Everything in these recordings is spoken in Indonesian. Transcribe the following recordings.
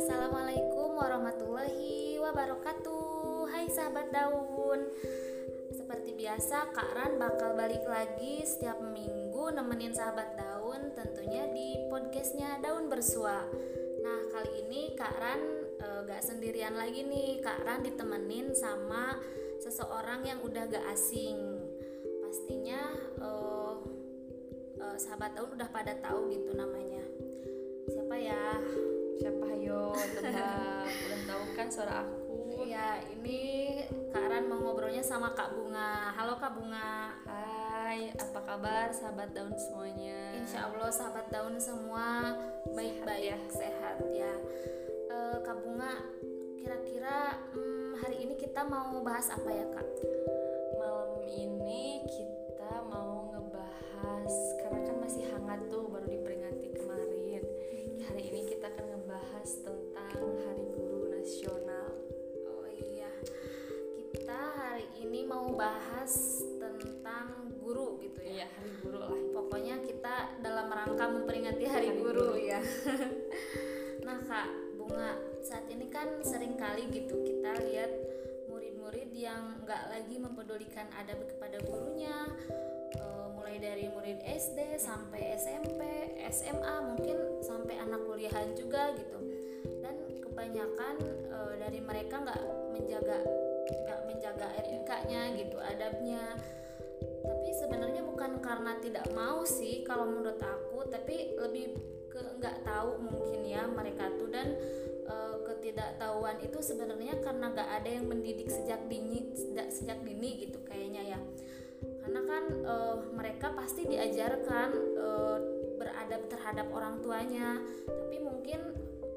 Assalamualaikum warahmatullahi wabarakatuh. Hai sahabat daun. Seperti biasa Kak Ran bakal balik lagi setiap minggu nemenin sahabat daun Tentunya di podcastnya Daun Bersua. Nah kali ini Kak Ran e, gak sendirian lagi nih. Kak Ran ditemenin sama seseorang yang udah gak asing. Pastinya e, e, sahabat daun udah pada tahu gitu namanya Siapa ya? siapa ayo tebak udah tahu kan suara aku Ya, ini Kak Ran mau ngobrolnya sama Kak Bunga. Halo Kak Bunga. Hai apa kabar sahabat daun semuanya Insya Allah sahabat daun semua baik-baik sehat ya. Eh, Kak Bunga, kira-kira hmm, hari ini kita mau bahas apa ya Kak? malam ini kita mau hangat tuh baru diperingati kemarin hari ini kita akan ngebahas tentang Hari Guru Nasional Oh iya, kita hari ini mau bahas tentang guru gitu ya. iya Hari Guru lah Pokoknya kita dalam rangka memperingati Hari Hari Guru, Guru. ya. nah Kak Bunga, saat ini kan sering kali gitu kita lihat murid-murid yang nggak lagi mempedulikan adab kepada gurunya, eh, mulai dari murid SD sampai SMP, SMA, mungkin sampai anak kuliahan juga gitu. Dan kebanyakan eh, dari mereka nggak menjaga nggak menjaga etikanya gitu, adabnya. Tapi sebenarnya bukan karena tidak mau sih kalau menurut aku tapi lebih ke nggak tahu mungkin ya mereka tuh. Dan e, ketidaktahuan itu sebenarnya karena nggak ada yang mendidik sejak dini sejak dini gitu kayaknya ya karena kan e, mereka pasti diajarkan e, beradab terhadap orang tuanya tapi mungkin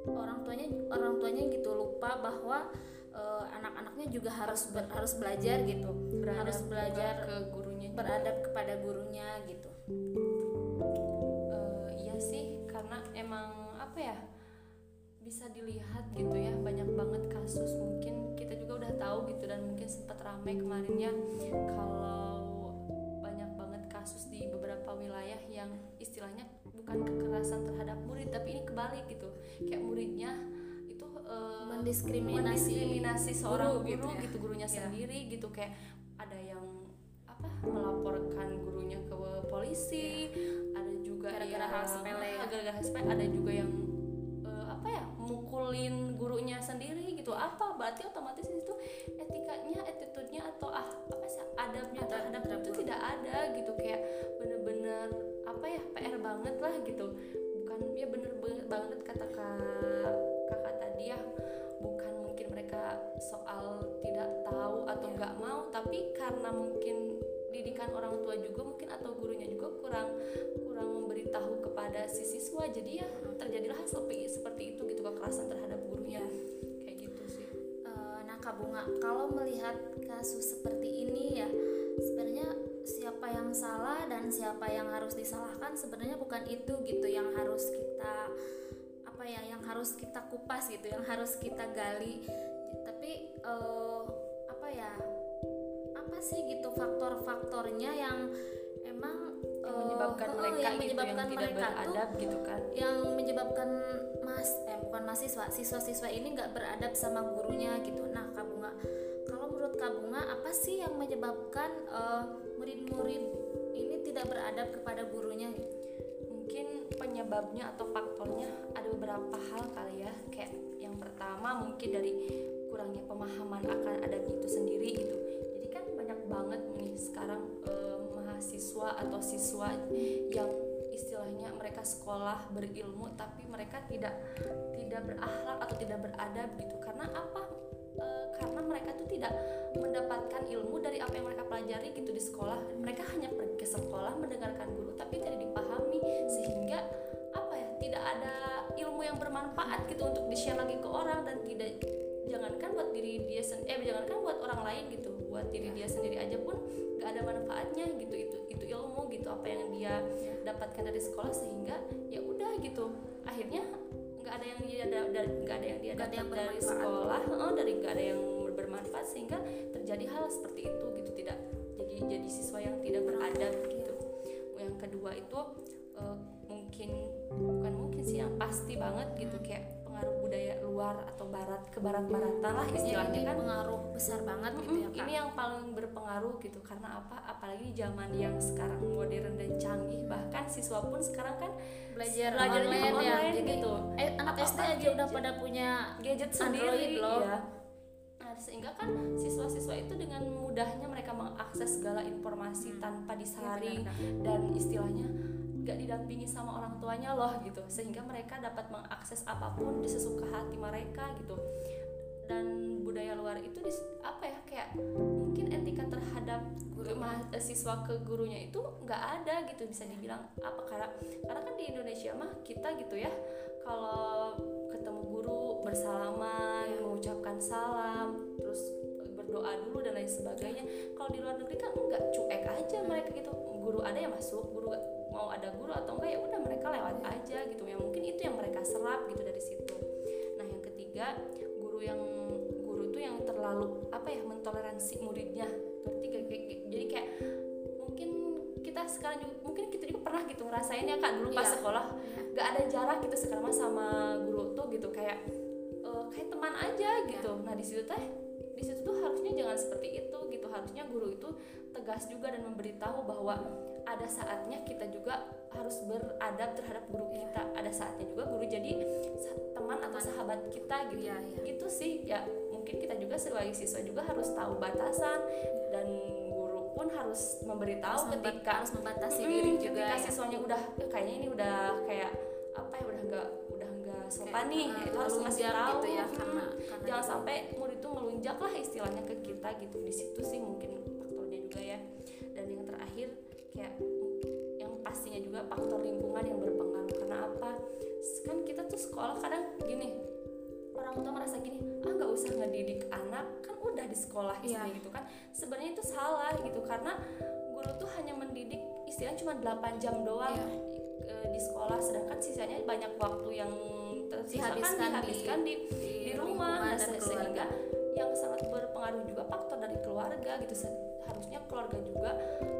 orang tuanya orang tuanya gitu lupa bahwa e, anak-anaknya juga harus ber- harus belajar gitu Beradab harus belajar ke gurunya juga. beradab kepada gurunya gitu. Eh, iya sih karena emang apa ya bisa dilihat gitu ya banyak banget kasus mungkin kita juga udah tahu gitu dan mungkin sempat ramai kemarin ya kalau kasus di beberapa wilayah yang istilahnya bukan kekerasan terhadap murid tapi ini kebalik gitu kayak muridnya itu eh, Mendiskriminasi mendiskriminasi seorang guru guru, gitu ya. gitu gurunya Iya. sendiri gitu kayak ada yang apa melaporkan gurunya ke polisi ada juga Gara-gara yang hal sepele gara-gara hal sepele ada juga yang mukulin gurunya sendiri gitu. Apa? Berarti otomatis itu etikanya attitude-nya atau ah apa sih adabnya Adab terhadap terhadap itu tidak ada gitu. Kayak bener-bener apa ya PR banget lah gitu. Bukan ya bener be- banget kata kak kakak tadi ya. Bukan mungkin mereka soal tidak tahu atau Iya. nggak mau tapi karena mungkin didikan orang tua juga mungkin atau gurunya juga kurang kurang memberitahu kepada si siswa. Jadi ya terjadilah seperti seperti itu gitu kekerasan terhadap gurunya. Kayak gitu sih. Eh, nah Kak Bunga, kalau melihat kasus seperti ini ya sebenarnya siapa yang salah dan siapa yang harus disalahkan sebenarnya bukan itu gitu yang harus kita apa ya yang harus kita kupas gitu yang harus kita gali. Tapi eh, apa ya apa sih gitu faktor-faktornya yang emang yang eh, menyebabkan eh, mereka yang gitu menyebabkan yang tidak mereka tuh beradab gitu kan? yang menyebabkan mas eh bukan mahasiswa siswa-siswa ini nggak beradab sama gurunya gitu. Nah Kak Bunga kalau menurut Kak Bunga apa sih yang menyebabkan eh, murid-murid ini tidak beradab kepada gurunya? Gitu? mungkin penyebabnya atau faktornya ada beberapa hal kali ya. Kayak yang pertama mungkin dari kurangnya pemahaman akan adabnya itu sendiri gitu banget nih sekarang eh, mahasiswa atau siswa yang istilahnya mereka sekolah berilmu tapi mereka tidak tidak berakhlak atau tidak beradab gitu. Karena apa? Eh, karena mereka tuh tidak mendapatkan ilmu dari apa yang mereka pelajari gitu di sekolah. Mereka hanya pergi ke sekolah mendengarkan guru tapi tidak dipahami. Sehingga apa ya? Tidak ada ilmu yang bermanfaat gitu untuk di share lagi ke orang dan tidak jangankan buat diri dia sendiri eh jangankan buat orang lain gitu buat diri dia sendiri aja pun nggak ada manfaatnya gitu. Itu itu ilmu gitu apa yang dia dapatkan dari sekolah sehingga ya udah gitu. Akhirnya nggak ada yang dia da- da- nggak ada yang dia ada yang dapat dari sekolah oh, dari nggak ada yang bermanfaat sehingga terjadi hal seperti itu gitu. Tidak jadi jadi siswa yang tidak beradab gitu. yang kedua itu eh, mungkin pasti banget gitu. Kayak pengaruh budaya luar atau barat ke barat-baratan lah istilahnya ini kan pengaruh besar banget gitu ya kak ini yang paling berpengaruh gitu karena apa apalagi zaman yang sekarang modern dan canggih bahkan siswa pun sekarang kan belajar belajarnya online, ya online jadi gitu. eh, anak SD aja gadget. udah pada punya gadget sendiri loh. ya nah, sehingga kan siswa-siswa itu dengan mudahnya mereka mengakses segala informasi Hmm. tanpa Iya, disaring benar, Kak. dan istilahnya gak didampingi sama orang tuanya loh gitu. Sehingga mereka dapat mengakses apa pun di sesuka hati mereka gitu. Dan budaya luar itu apa ya kayak mungkin etika terhadap Guru. eh, siswa ke gurunya itu nggak ada gitu. Bisa dibilang apa karena karena kan di Indonesia mah kita gitu ya kalau ketemu guru bersalaman Ya. mengucapkan salam terus berdoa dulu dan lain sebagainya kalau di luar negeri kan enggak cuek aja mereka gitu. Guru ada yang masuk guru mau ada guru atau enggak ya udah mereka lewat aja gitu. Ya mungkin itu yang mereka serap gitu dari situ. Nah yang ketiga guru yang guru itu yang terlalu apa ya mentoleransi muridnya. Kayak- jadi kayak mungkin kita sekarang juga mungkin kita juga pernah gitu ngerasain ya kak dulu pas Iya. sekolah gak ada jarak gitu sekarang sama guru tuh gitu. Kayak eh, kayak teman aja gitu. Nah di situ teh di situ tuh harusnya jangan seperti itu gitu. Harusnya guru itu tegas juga dan memberitahu bahwa ada saatnya kita juga harus beradab terhadap guru kita. Ada saatnya juga guru jadi teman atau sahabat kita gitu. Iya, iya. gitu sih. Ya mungkin kita juga sebagai siswa juga harus tahu batasan dan guru pun harus memberitahu harus, ketika harus membatasi Mm-mm, diri juga ketika ya. siswanya udah "Eh, kayaknya ini udah kayak apa ya udah nggak udah nggak sopan nih Kayak, itu harus ngasih tahu gitu ya Mm. karena, karena jangan gitu. sampai murid itu melunjak lah istilahnya ke kita gitu di situ sih mungkin faktornya juga ya dan yang terakhir kayak yang pastinya juga faktor lingkungan yang berpengaruh karena apa kan kita tuh sekolah kadang gini orang tua merasa gini ah nggak usah ngedidik anak kan udah di sekolah Iya. istilahnya gitu kan sebenarnya itu salah gitu karena guru tuh hanya mendidik istilahnya cuma 8 jam doang Iya. e, di sekolah sedangkan sisanya banyak waktu yang kan Dihabiskan di- dihabiskan di, di, di rumah Nah, dan se- keluarga. sehingga yang sangat berpengaruh juga faktor dari keluarga gitu harusnya keluarga juga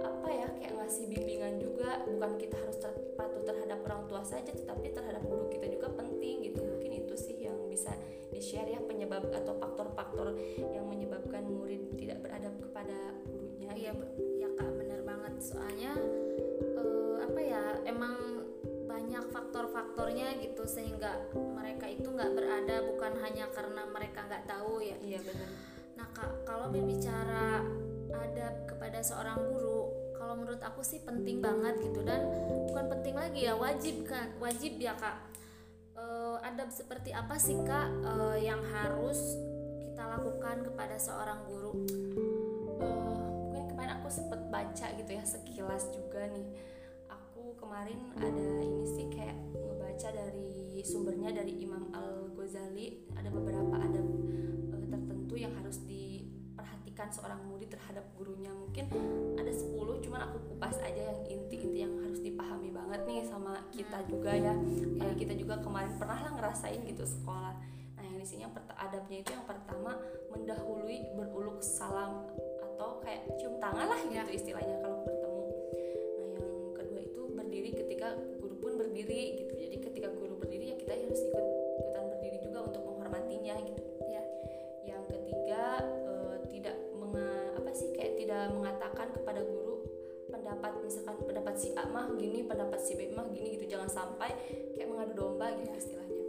apa ya kayak ngasih bimbingan juga bukan kita harus ter- patuh terhadap orang tua saja tetapi terhadap guru kita juga penting gitu mungkin itu sih yang bisa di share ya penyebab atau faktor-faktor yang menyebabkan murid tidak beradab kepada gurunya Iya, ya kak benar banget. Soalnya eh, apa ya, emang banyak faktor-faktornya gitu sehingga mereka itu nggak berada bukan hanya karena mereka nggak tahu ya. iya benar Nah kak, kalau berbicara adab kepada seorang guru, kalau menurut aku sih penting banget gitu dan bukan penting lagi ya wajib kan, wajib ya kak. Eh, adab seperti apa sih kak eh, yang harus kita lakukan kepada seorang guru? Eh, mungkin kemarin aku sempet baca gitu ya sekilas juga nih kemarin ada ini sih kayak ngebaca dari sumbernya dari Imam Al Ghazali ada beberapa adab eh, tertentu yang harus diperhatikan seorang murid terhadap gurunya. Mungkin ada 10 cuman aku kupas aja yang inti-inti yang harus dipahami banget nih sama kita juga ya. Apalagi kita juga kemarin pernah lah ngerasain gitu sekolah. Nah yang di sini yang adabnya itu yang pertama mendahului beruluk salam atau kayak cium tangan lah Ya. gitu istilahnya. Kalau berdiri gitu. Jadi ketika guru berdiri ya kita harus ikut ikutan berdiri juga untuk menghormatinya gitu. Ya. yang ketiga eh, tidak menga- apa sih kayak tidak mengatakan kepada guru pendapat misalkan pendapat si A mah gini pendapat si B mah gini gitu jangan sampai kayak mengadu domba gitu istilahnya.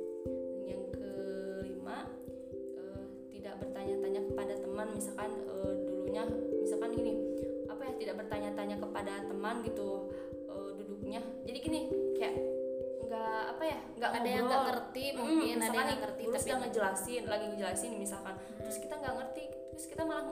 Dan yang kelima eh, tidak bertanya-tanya kepada teman misalkan eh, dulunya misalkan gini apa ya tidak bertanya-tanya kepada teman gitu duduknya. Jadi gini kayak nggak apa ya nggak ada yang nggak ngerti mungkin ada misalkan yang nggak ngerti guru tapi sedang ngejelasin lagi ngejelasin misalkan terus kita nggak ngerti terus kita malah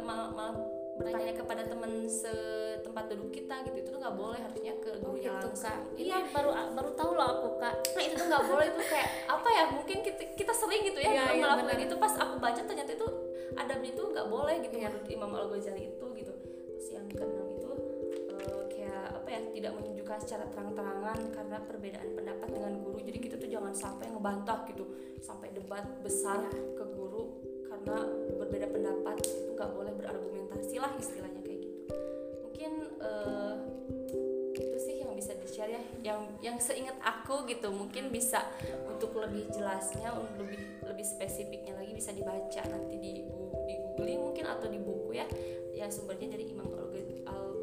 malah, malah bertanya kepada teman setempat duduk kita gitu itu tuh nggak boleh harusnya ke Oh gurunya gitu langsung kak. Ini iya baru baru tahu loh aku kak. nah itu tuh nggak boleh itu kayak apa ya mungkin kita, kita sering gitu ya Iya, dalam iya, melakukan benar. itu pas aku baca ternyata itu adabnya itu nggak boleh gitu Iya. menurut Imam Al Ghazali itu gitu terus yang keenam itu kayak apa ya tidak menunjukkan secara terang-terangan karena perbedaan pendapat dengan guru. Jadi kita tuh jangan sampai ngebantah gitu sampai debat besar ke guru karena berbeda pendapat. Itu nggak boleh berargumentasi lah istilahnya kayak gitu. Mungkin eh, itu sih yang bisa di share ya. Yang yang seingat aku gitu mungkin bisa untuk lebih jelasnya untuk lebih lebih spesifiknya lagi bisa dibaca nanti di di googling mungkin atau di buku ya. Yang sumbernya dari Imam Al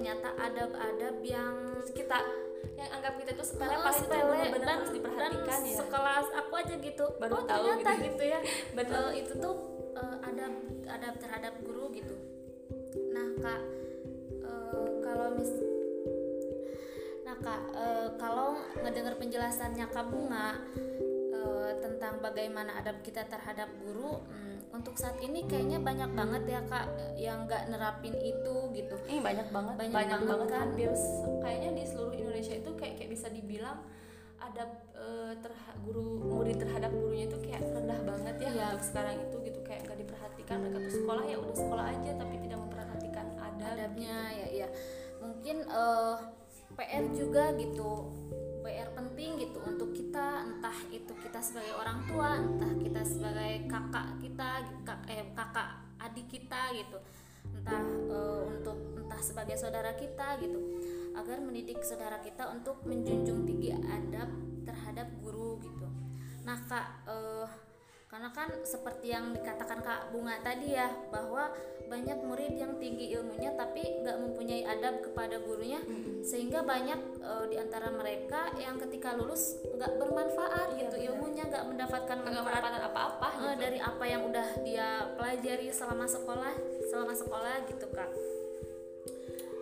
ternyata adab-adab yang kita yang anggap kita itu sepele oh, pasti sepele benar-benar dan, harus diperhatikan dan ya. sekelas aku aja gitu Baru oh tahu ternyata gitu. gitu, ya Benar. Uh, itu tuh uh, adab adab terhadap guru gitu nah kak uh, kalau mis nah kak uh, kalau ngedengar penjelasannya kak bunga uh, tentang bagaimana adab kita terhadap guru hmm, untuk saat ini kayaknya banyak banget ya kak yang nggak nerapin itu gitu. Ini banyak banget, Banyak banyak, banget banget, kan. hampir kayaknya di seluruh Indonesia itu kayak kayak bisa dibilang ada eh, terha- guru murid terhadap gurunya itu kayak rendah banget ya untuk sekarang itu gitu. Kayak nggak diperhatikan mereka tuh sekolah ya udah sekolah aja tapi tidak memperhatikan adab. adabnya ya ya mungkin eh, PR juga gitu PR penting gitu untuk kita entah itu kita sebagai orang tua entah kita sebagai kakak kita kak, eh, kakak adik kita gitu. Entah eh, untuk entah sebagai saudara kita gitu. Agar mendidik saudara kita untuk menjunjung tinggi adab terhadap guru gitu. Nah kak eh, karena kan seperti yang dikatakan kak bunga tadi ya bahwa banyak murid yang tinggi ilmunya tapi nggak mempunyai adab kepada gurunya sehingga banyak eh, di antara mereka yang ketika lulus nggak bermanfaat Iya, gitu benar. ilmunya nggak mendapatkan manfaat apa-apa eh, gitu. dari apa yang udah dia pelajari selama sekolah selama sekolah gitu kak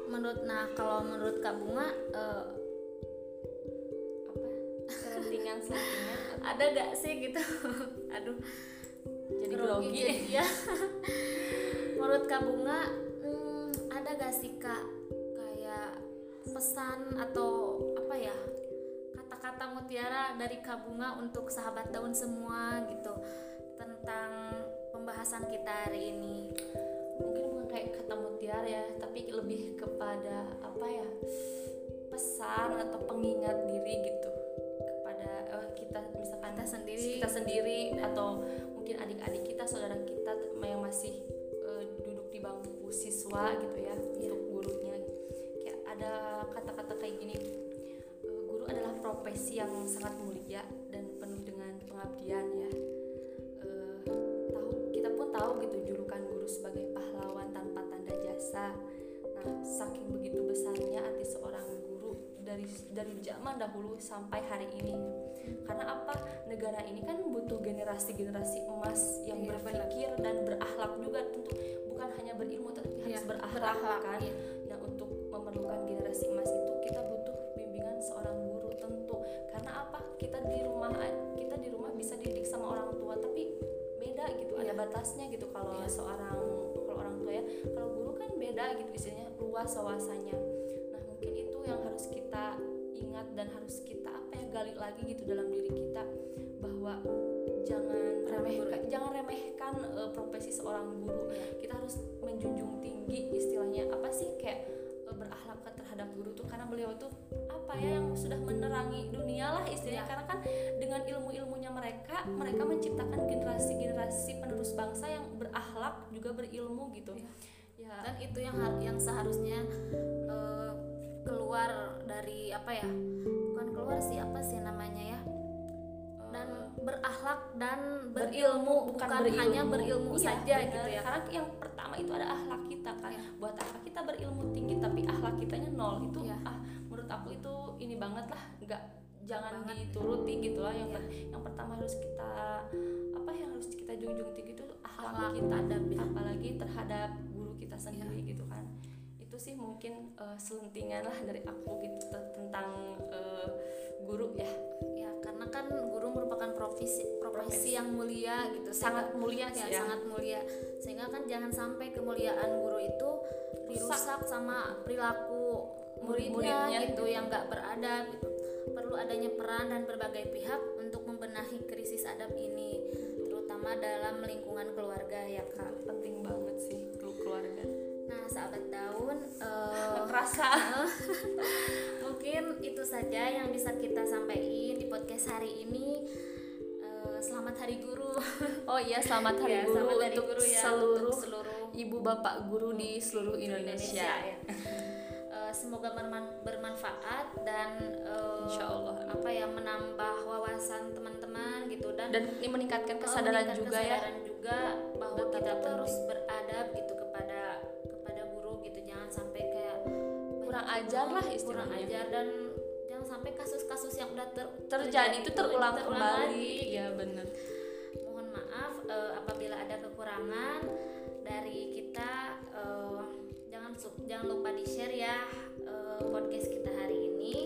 menurut nah kalau menurut kak bunga eh, apa selentingan ada gak sih gitu? Aduh. Jadi grogi grogi. jadi ya. Menurut kak bunga hmm, ada gak sih kak? Kayak pesan atau apa ya? Kata-kata mutiara dari kak bunga untuk sahabat daun semua gitu tentang pembahasan kita hari ini. Mungkin bukan kayak kata mutiara ya tapi lebih kepada apa ya? Pesan atau pengingat diri gitu sendiri. kita sendiri atau mungkin adik-adik kita saudara kita yang masih eh, duduk di bangku siswa gitu ya untuk gurunya. Kayak ada kata-kata kayak gini eh, guru adalah profesi yang sangat mulia dan penuh dengan pengabdian ya. Eh, tahu kita pun tahu gitu julukan guru sebagai pahlawan tanpa tanda jasa. Nah saking begitu besarnya arti seorang guru dari dari zaman dahulu sampai hari ini karena apa? Negara ini kan butuh generasi-generasi emas yang Iya, berpikir dan berakhlak juga. Tentu bukan hanya berilmu tapi harus Iya, berakhlak, berakhlak, kan? iya. nah untuk memerlukan generasi emas itu kita butuh bimbingan seorang guru tentu. Karena apa? Kita di rumah kita di rumah bisa didik sama orang tua tapi beda gitu. Ada Iya. batasnya gitu kalau Iya. seorang kalau orang tua ya. Kalau guru kan beda gitu istilahnya luas wawasannya. Nah mungkin itu yang harus kita ingat dan harus kita apa ya gali lagi gitu dalam diri kita bahwa jangan remehkan. jangan remehkan eh, profesi seorang guru. Kita harus menjunjung tinggi istilahnya apa sih kayak eh, berakhlak terhadap guru tuh. Karena beliau tuh apa ya yang sudah menerangi dunia lah istilahnya. Karena kan dengan ilmu-ilmunya mereka mereka menciptakan generasi-generasi penerus bangsa yang berakhlak juga berilmu gitu. Ya. Dan itu yang yang seharusnya eh, keluar dari apa ya? Bukan keluar sih apa sih namanya ya? Dan berakhlak dan berilmu bukan, hanya berilmu Iya, saja benar. gitu ya. Karena yang pertama itu ada akhlak kita kan. Iya. buat apa kita berilmu tinggi tapi akhlak kitanya nol itu Iya. ah menurut aku itu ini banget lah. Nggak jangan Banget. dituruti gitu lah. Yang per- yang pertama harus kita apa yang harus kita junjung tinggi itu akhlak, Akhlak, kita. Adab ya. apalagi terhadap guru kita sendiri gitu kan sih mungkin eh, selentingan lah dari aku gitu tentang eh, guru ya. Ya karena kan guru merupakan profesi profesi yang mulia gitu. Sangat sehingga- mulia ya, sih ya sangat mulia. Sehingga kan jangan sampai kemuliaan guru itu dirusak sama perilaku muridnya, Muridnya gitu gitu. yang nggak beradab gitu. Perlu adanya peran dan berbagai pihak untuk membenahi krisis adab ini terutama dalam lingkungan keluarga ya kak. Penting banget sih keluarga nah sahabat daun Nggak kerasa mungkin itu saja yang bisa kita sampaikan di podcast hari ini. Eh, selamat hari guru. Oh iya selamat hari Ya, guru selamat hari untuk guru ya, seluruh, untuk seluruh ibu bapak guru di seluruh Indonesia, ya. Eh, semoga berman- bermanfaat dan eh, Insya Allah. apa ya menambah wawasan teman-teman gitu dan dan meningkatkan eh, kesadaran meningkatkan juga ya. kesadaran juga bahwa Betapa kita tuh harus beradab gitu kepada Kurang ajar lah kurang istilahnya. ajar dan jangan sampai kasus-kasus yang udah ter- terjadi itu terulang, kembali lagi. ya bener mohon maaf eh, apabila ada kekurangan dari kita eh, jangan jangan lupa di share ya eh, podcast kita hari ini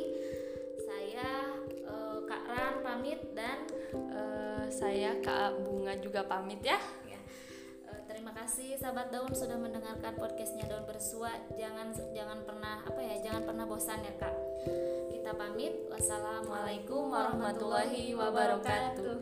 saya eh, Kak Ran pamit dan Eh, saya Kak Bunga juga pamit ya kasih sahabat daun sudah mendengarkan podcastnya daun bersua. Jangan jangan pernah apa ya jangan pernah bosan ya kak. Kita pamit. Wassalamualaikum warahmatullahi wabarakatuh